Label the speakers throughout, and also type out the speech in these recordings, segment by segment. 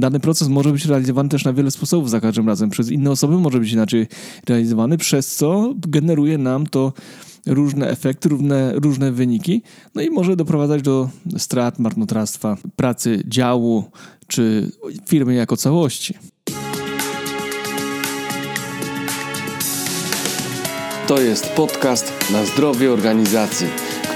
Speaker 1: dany proces może być realizowany też na wiele sposobów za każdym razem. Przez inne osoby może być inaczej realizowany, przez co generuje nam to różne efekty, różne, różne wyniki, no i może doprowadzać do strat, marnotrawstwa, pracy działu czy firmy jako całości.
Speaker 2: To jest podcast na zdrowie organizacji,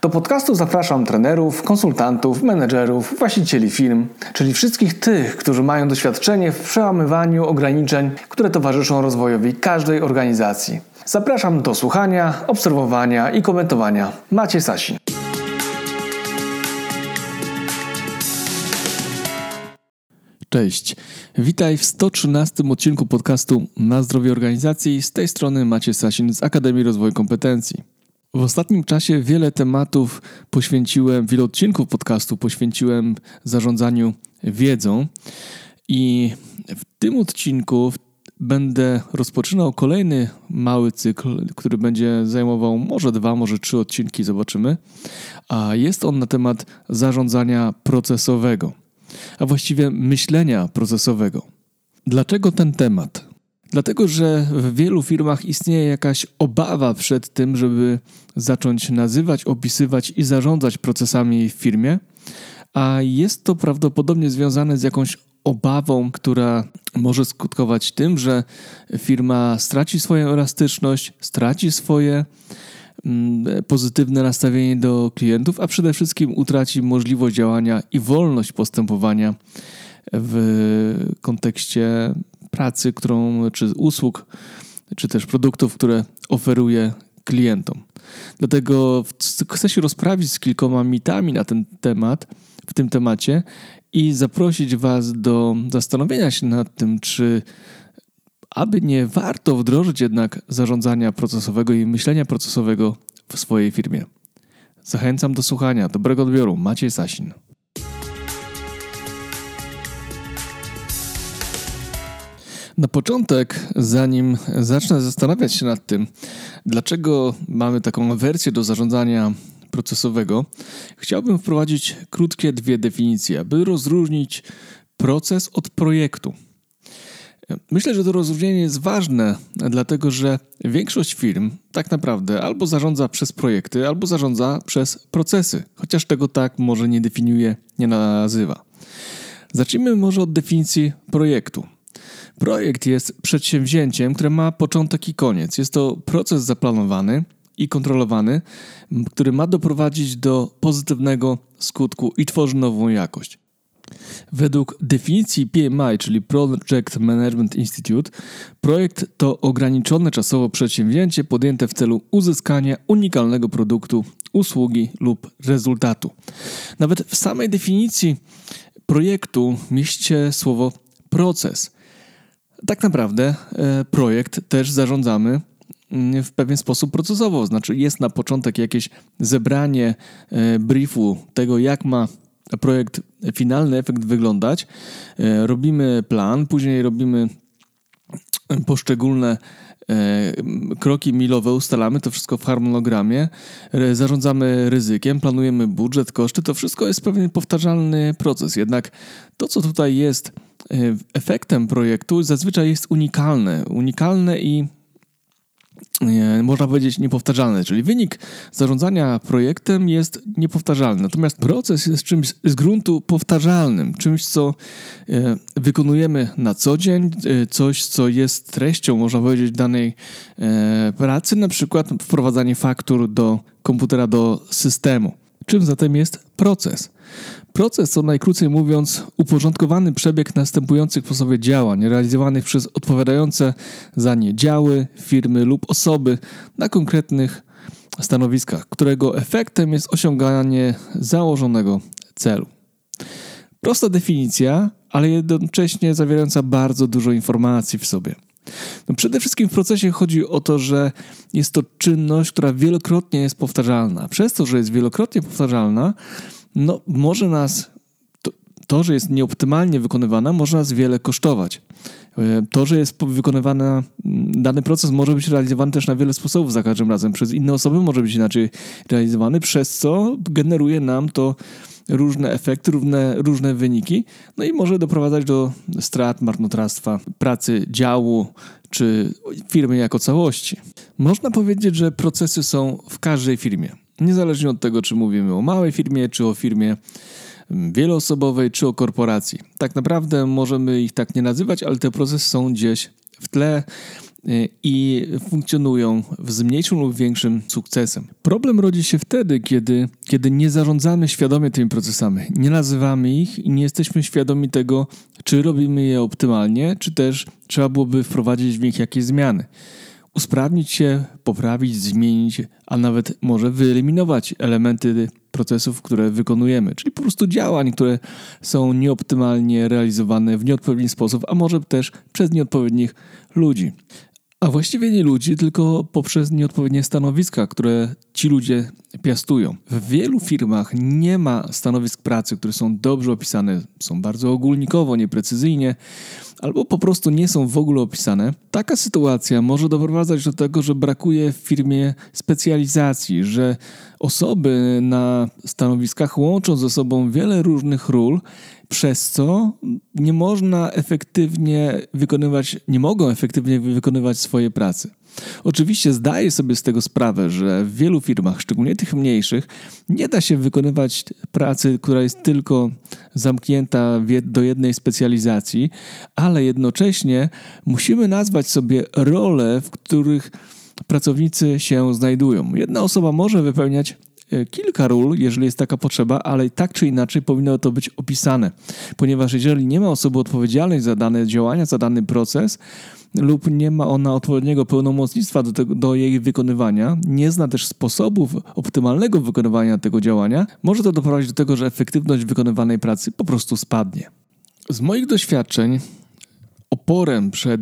Speaker 3: Do podcastu zapraszam trenerów, konsultantów, menedżerów, właścicieli firm, czyli wszystkich tych, którzy mają doświadczenie w przełamywaniu ograniczeń, które towarzyszą rozwojowi każdej organizacji. Zapraszam do słuchania, obserwowania i komentowania. Macie Sasin.
Speaker 1: Cześć. Witaj w 113 odcinku podcastu Na zdrowie organizacji. Z tej strony Macie Sasin z Akademii Rozwoju Kompetencji. W ostatnim czasie wiele tematów poświęciłem, wiele odcinków podcastu poświęciłem zarządzaniu wiedzą i w tym odcinku będę rozpoczynał kolejny mały cykl, który będzie zajmował może dwa, może trzy odcinki, zobaczymy. A jest on na temat zarządzania procesowego a właściwie myślenia procesowego. Dlaczego ten temat? Dlatego, że w wielu firmach istnieje jakaś obawa przed tym, żeby zacząć nazywać, opisywać i zarządzać procesami w firmie, a jest to prawdopodobnie związane z jakąś obawą, która może skutkować tym, że firma straci swoją elastyczność, straci swoje Mm, pozytywne nastawienie do klientów, a przede wszystkim utraci możliwość działania i wolność postępowania w kontekście pracy, którą, czy usług, czy też produktów, które oferuje klientom. Dlatego chcę się rozprawić z kilkoma mitami na ten temat, w tym temacie i zaprosić Was do zastanowienia się nad tym, czy aby nie warto wdrożyć jednak zarządzania procesowego i myślenia procesowego w swojej firmie. Zachęcam do słuchania. Dobrego odbioru. Maciej Sasin. Na początek, zanim zacznę zastanawiać się nad tym, dlaczego mamy taką wersję do zarządzania procesowego, chciałbym wprowadzić krótkie dwie definicje, aby rozróżnić proces od projektu. Myślę, że to rozróżnienie jest ważne, dlatego że większość firm tak naprawdę albo zarządza przez projekty, albo zarządza przez procesy, chociaż tego tak może nie definiuje, nie nazywa. Zacznijmy może od definicji projektu. Projekt jest przedsięwzięciem, które ma początek i koniec. Jest to proces zaplanowany i kontrolowany, który ma doprowadzić do pozytywnego skutku i tworzy nową jakość. Według definicji PMI, czyli Project Management Institute, projekt to ograniczone czasowo przedsięwzięcie podjęte w celu uzyskania unikalnego produktu, usługi lub rezultatu. Nawet w samej definicji projektu mieści słowo proces. Tak naprawdę e, projekt też zarządzamy mm, w pewien sposób procesowo. Znaczy, jest na początek jakieś zebranie e, briefu tego, jak ma projekt, finalny efekt wyglądać. E, robimy plan, później robimy poszczególne kroki milowe ustalamy, to wszystko w harmonogramie, zarządzamy ryzykiem, planujemy budżet, koszty, to wszystko jest pewien powtarzalny proces. Jednak to, co tutaj jest e, efektem projektu, zazwyczaj jest unikalne. Unikalne i można powiedzieć, niepowtarzalne, czyli wynik zarządzania projektem jest niepowtarzalny. Natomiast proces jest czymś z gruntu powtarzalnym, czymś, co e, wykonujemy na co dzień, e, coś, co jest treścią, można powiedzieć, danej e, pracy, na przykład wprowadzanie faktur do komputera, do systemu. Czym zatem jest proces? Proces to najkrócej mówiąc uporządkowany przebieg następujących w sobie działań realizowanych przez odpowiadające za nie działy, firmy lub osoby na konkretnych stanowiskach, którego efektem jest osiąganie założonego celu. Prosta definicja, ale jednocześnie zawierająca bardzo dużo informacji w sobie. No przede wszystkim w procesie chodzi o to, że jest to czynność, która wielokrotnie jest powtarzalna. Przez to, że jest wielokrotnie powtarzalna, no może nas to, to że jest nieoptymalnie wykonywana, może nas wiele kosztować. E, to, że jest wykonywany dany proces może być realizowany też na wiele sposobów za każdym razem. Przez inne osoby może być inaczej realizowany, przez co generuje nam to różne efekty, różne, różne wyniki, no i może doprowadzać do strat, marnotrawstwa, pracy działu czy firmy jako całości. Można powiedzieć, że procesy są w każdej firmie. Niezależnie od tego, czy mówimy o małej firmie, czy o firmie wieloosobowej, czy o korporacji. Tak naprawdę możemy ich tak nie nazywać, ale te procesy są gdzieś w tle y, i funkcjonują z mniejszym lub większym sukcesem. Problem rodzi się wtedy, kiedy, kiedy nie zarządzamy świadomie tymi procesami, nie nazywamy ich i nie jesteśmy świadomi tego, czy robimy je optymalnie, czy też trzeba byłoby wprowadzić w nich jakieś zmiany usprawnić się, poprawić, zmienić, a nawet może wyeliminować elementy procesów, które wykonujemy, czyli po prostu działań, które są nieoptymalnie realizowane w nieodpowiedni sposób, a może też przez nieodpowiednich ludzi. A właściwie nie ludzi, tylko poprzez nieodpowiednie stanowiska, które ci ludzie piastują. W wielu firmach nie ma stanowisk pracy, które są dobrze opisane, są bardzo ogólnikowo, nieprecyzyjnie, albo po prostu nie są w ogóle opisane. Taka sytuacja może doprowadzać do tego, że brakuje w firmie specjalizacji, że osoby na stanowiskach łączą ze sobą wiele różnych ról, przez co nie można efektywnie wykonywać, nie mogą efektywnie wykonywać swojej pracy. Oczywiście zdaję sobie z tego sprawę, że w wielu firmach, szczególnie tych mniejszych, nie da się wykonywać pracy, która jest tylko zamknięta do jednej specjalizacji, ale jednocześnie musimy nazwać sobie role, w których pracownicy się znajdują. Jedna osoba może wypełniać e, kilka ról, jeżeli jest taka potrzeba, ale tak czy inaczej powinno to być opisane, ponieważ jeżeli nie ma osoby odpowiedzialnej za dane działania, za dany proces, lub nie ma ona odpowiedniego pełnomocnictwa do, tego, do jej wykonywania, nie zna też sposobów optymalnego wykonywania tego działania, może to doprowadzić do tego, że efektywność wykonywanej pracy po prostu spadnie. Z moich doświadczeń oporem przed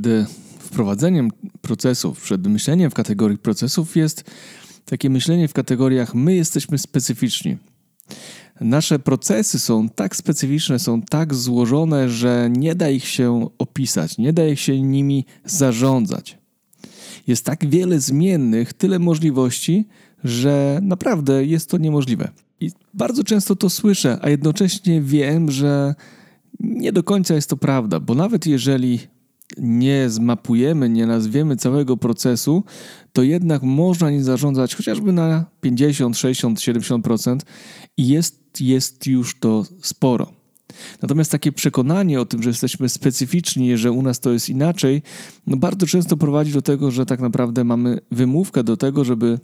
Speaker 1: wprowadzeniem procesów, przed myśleniem w kategorii procesów jest takie myślenie w kategoriach my jesteśmy specyficzni. Nasze procesy są tak specyficzne, są tak złożone, że nie da ich się opisać, nie da ich się nimi zarządzać. Jest tak wiele zmiennych, tyle możliwości, że naprawdę jest to niemożliwe. I bardzo często to słyszę, a jednocześnie wiem, że nie do końca jest to prawda, bo nawet jeżeli nie zmapujemy, nie nazwiemy całego procesu, to jednak można nim zarządzać chociażby na 50, 60, 70% i jest, jest już to sporo. Natomiast takie przekonanie o tym, że jesteśmy specyficzni, że u nas to jest inaczej, no bardzo często prowadzi do tego, że tak naprawdę mamy wymówkę do tego, żeby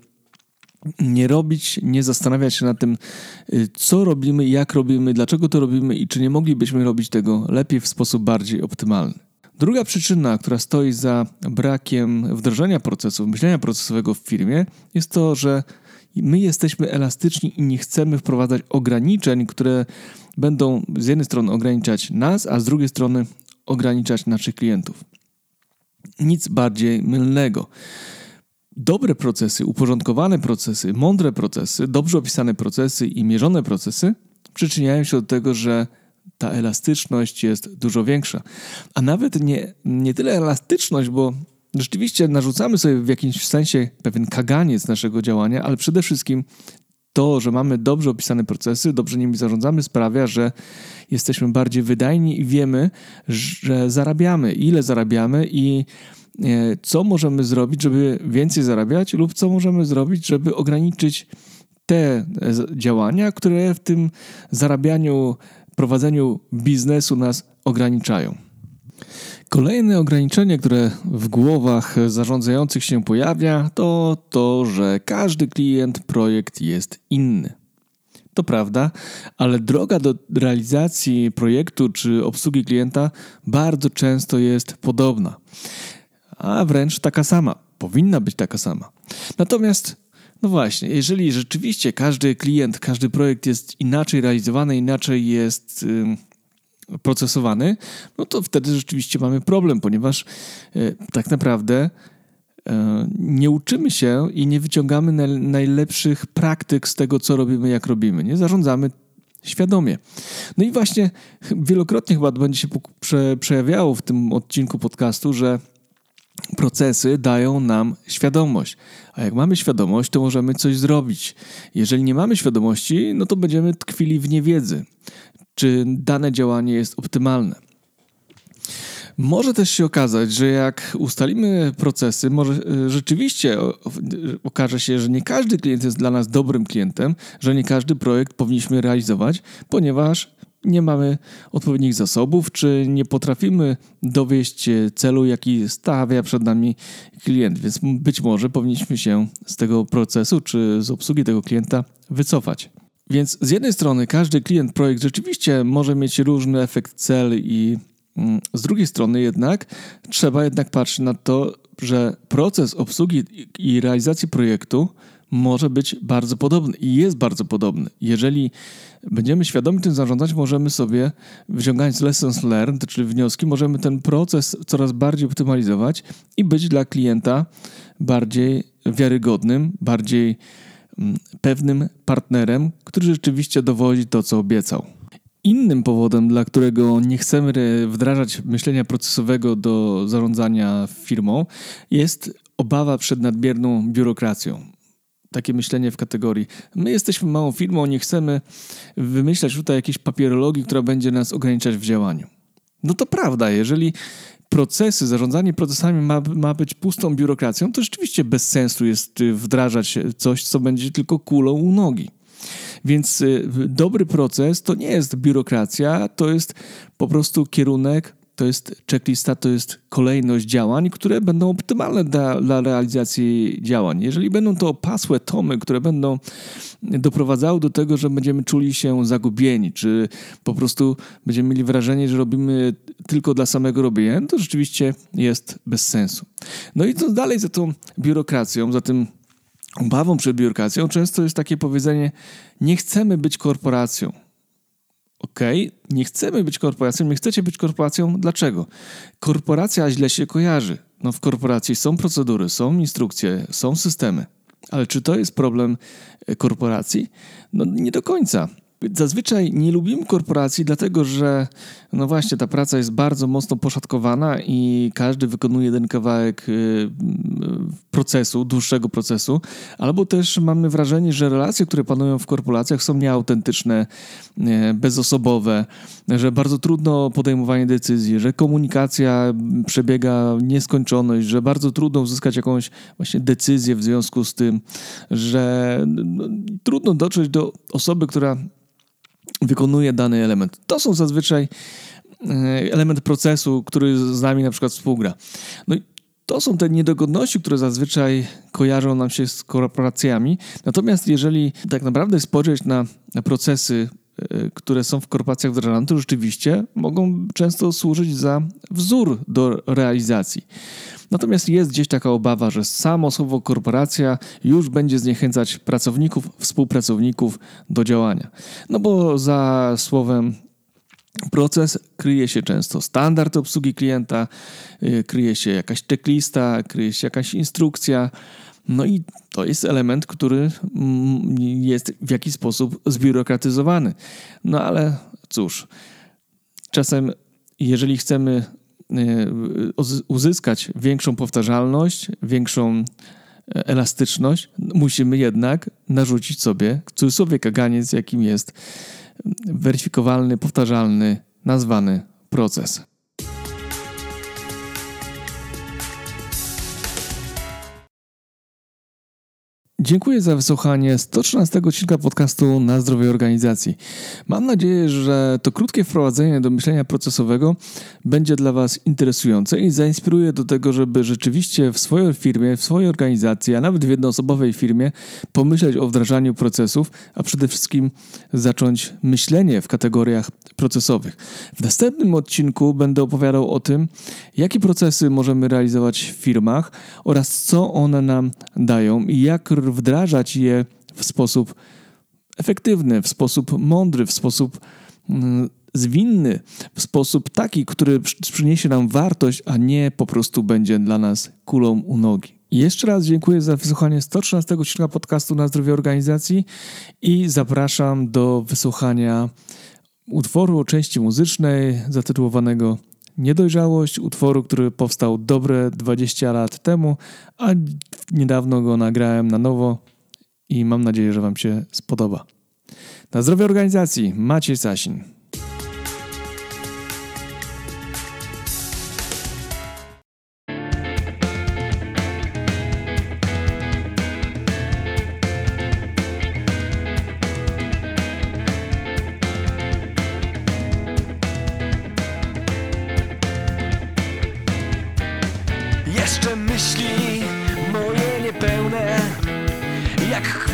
Speaker 1: nie robić, nie zastanawiać się nad tym, y, co robimy, jak robimy, dlaczego to robimy i czy nie moglibyśmy robić tego lepiej w sposób bardziej optymalny. Druga przyczyna, która stoi za brakiem wdrożenia procesu, myślenia procesowego w firmie, jest to, że my jesteśmy elastyczni i nie chcemy wprowadzać ograniczeń, które będą z jednej strony ograniczać nas, a z drugiej strony ograniczać naszych klientów. Nic bardziej mylnego. Dobre procesy, uporządkowane procesy, mądre procesy, dobrze opisane procesy i mierzone procesy przyczyniają się do tego, że ta elastyczność jest dużo większa. A nawet nie, nie tyle elastyczność, bo rzeczywiście narzucamy sobie w jakimś sensie pewien kaganiec naszego działania, ale przede wszystkim to, że mamy dobrze opisane procesy, dobrze nimi zarządzamy, sprawia, że jesteśmy bardziej wydajni i wiemy, że zarabiamy, ile zarabiamy i e, co możemy zrobić, żeby więcej zarabiać, lub co możemy zrobić, żeby ograniczyć te e, działania, które w tym zarabianiu prowadzeniu biznesu nas ograniczają. Kolejne ograniczenie, które w głowach zarządzających się pojawia, to to, że każdy klient, projekt jest inny. To prawda, ale droga do realizacji projektu czy obsługi klienta bardzo często jest podobna, a wręcz taka sama. Powinna być taka sama. Natomiast no właśnie, jeżeli rzeczywiście każdy klient, każdy projekt jest inaczej realizowany, inaczej jest procesowany, no to wtedy rzeczywiście mamy problem, ponieważ e, tak naprawdę e, nie uczymy się i nie wyciągamy najlepszych praktyk z tego, co robimy, jak robimy. Nie zarządzamy świadomie. No i właśnie wielokrotnie chyba będzie się przejawiało w tym odcinku podcastu, że procesy dają nam świadomość. A jak mamy świadomość, to możemy coś zrobić. Jeżeli nie mamy świadomości, no to będziemy tkwili w niewiedzy, czy dane działanie jest optymalne. Może też się okazać, że jak ustalimy procesy, może e, rzeczywiście okaże się, że nie każdy klient jest dla nas dobrym klientem, że nie każdy projekt powinniśmy realizować, ponieważ nie mamy odpowiednich zasobów, czy nie potrafimy dowieść celu, jaki stawia przed nami klient. Więc być może powinniśmy się z tego procesu, czy z obsługi tego klienta wycofać. Więc z jednej strony każdy klient projekt rzeczywiście może mieć różny efekt cel i mm, z drugiej strony jednak trzeba jednak patrzeć na to, że proces obsługi i realizacji projektu może być bardzo podobny i jest bardzo podobny. Jeżeli będziemy świadomi tym zarządzać, możemy sobie, wyciągając lessons learned, czyli wnioski, możemy ten proces coraz bardziej optymalizować i być dla klienta bardziej wiarygodnym, bardziej mm, pewnym partnerem, który rzeczywiście dowodzi to, co obiecał. Innym powodem, dla którego nie chcemy wdrażać myślenia procesowego do zarządzania firmą, jest obawa przed nadmierną biurokracją takie myślenie w kategorii my jesteśmy małą firmą, nie chcemy wymyślać tutaj jakiejś papierologii, która będzie nas ograniczać w działaniu. No to prawda, jeżeli procesy, zarządzanie procesami ma, ma być pustą biurokracją, to rzeczywiście bez sensu jest wdrażać coś, co będzie tylko kulą u nogi. Więc y, dobry proces to nie jest biurokracja, to jest po prostu kierunek to jest checklista, to jest kolejność działań, które będą optymalne dla, dla, realizacji działań. Jeżeli będą to opasłe tomy, które będą doprowadzały do tego, że będziemy czuli się zagubieni, czy po prostu będziemy mieli wrażenie, że robimy tylko dla samego robienia, to rzeczywiście jest bez sensu. No i co dalej za tą biurokracją, za tym obawą przed biurokracją, często jest takie powiedzenie: nie chcemy być korporacją. OK, nie chcemy być korporacją, nie chcecie być korporacją. Dlaczego? Korporacja źle się kojarzy. No w korporacji są procedury, są instrukcje, są systemy. Ale czy to jest problem e, korporacji? No nie do końca. Zazwyczaj nie lubimy korporacji, dlatego że, no właśnie, ta praca jest bardzo mocno poszatkowana i każdy wykonuje jeden kawałek y, procesu, dłuższego procesu, albo też mamy wrażenie, że relacje, które panują w korporacjach są nieautentyczne, bezosobowe, że bardzo trudno podejmowanie decyzji, że komunikacja przebiega nieskończoność, że bardzo trudno uzyskać jakąś właśnie decyzję w związku z tym, że no, trudno dotrzeć do osoby, która wykonuje dany element. To są zazwyczaj e, element procesu, który z nami na przykład współgra. No i to są te niedogodności, które zazwyczaj kojarzą nam się z korporacjami. Natomiast jeżeli tak naprawdę spojrzeć na, na procesy, które są w korporacjach wdrażane, to rzeczywiście mogą często służyć za wzór do realizacji. Natomiast jest gdzieś taka obawa, że samo słowo korporacja już będzie zniechęcać pracowników, współpracowników do działania. No bo za słowem proces kryje się często standard obsługi klienta, y, kryje się jakaś checklista, kryje się jakaś instrukcja. No i to jest element, który mm, jest w jakiś sposób zbiurokratyzowany. No ale cóż, czasem jeżeli chcemy Y, uzyskać większą powtarzalność, większą e, elastyczność, musimy jednak narzucić sobie w cudzysłowie kaganiec, jakim jest weryfikowalny, powtarzalny, nazwany proces. Dziękuję za wysłuchanie 113 odcinka podcastu na zdrowie organizacji. Mam nadzieję, że to krótkie wprowadzenie do myślenia procesowego będzie dla Was interesujące i zainspiruje do tego, żeby rzeczywiście w swojej firmie, w swojej organizacji, a nawet w jednoosobowej firmie pomyśleć o wdrażaniu procesów, a przede wszystkim zacząć myślenie w kategoriach procesowych. W następnym odcinku będę opowiadał o tym, jakie procesy możemy realizować w firmach oraz co one nam dają i jak wdrażać je w sposób efektywny, w sposób mądry, w sposób mm, zwinny w sposób taki, który przyniesie nam wartość, a nie po prostu będzie dla nas kulą u nogi. jeszcze raz dziękuję za wysłuchanie 113 odcinka podcastu na zdrowie organizacji i zapraszam do wysłuchania utworu o części muzycznej zatytułowanego Niedojrzałość, utworu, który powstał dobre 20 lat temu, a niedawno go nagrałem na nowo i mam nadzieję, że Wam się spodoba. Na zdrowie organizacji Maciej Sasin.
Speaker 4: Jeszcze myśli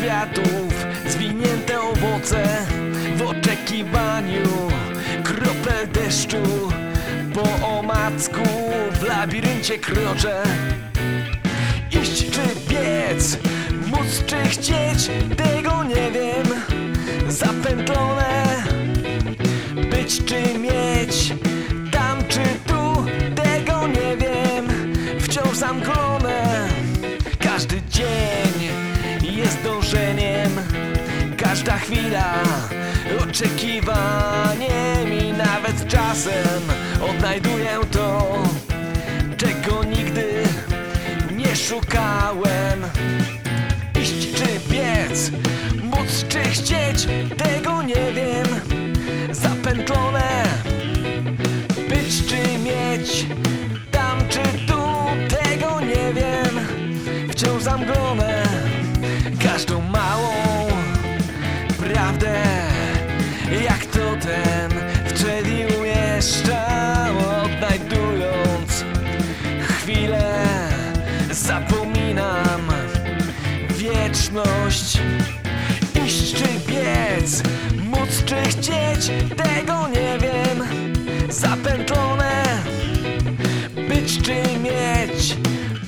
Speaker 4: kwiatów zwinięte owoce W oczekiwaniu kropel deszczu Po omacku w labiryncie kroczę Iść czy biec, móc czy chcieć Tego nie wiem. Zapętlone Być czy mieć Tam czy tu Tego nie wiem. Wciąż zamglone Każdy dzień jest dążeniem. Każda chwila oczekiwaniem I nawet czasem odnajduję to Czego nigdy nie szukałem. Iść czy biec, móc czy chcieć Tego nie wiem. Zapętlone Być czy mieć Iść czy biec, móc czy chcieć, tego nie wiem. Zapętlone, być czy mieć.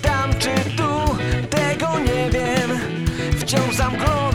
Speaker 4: Tam czy tu, tego nie wiem. Wciąż zamknięte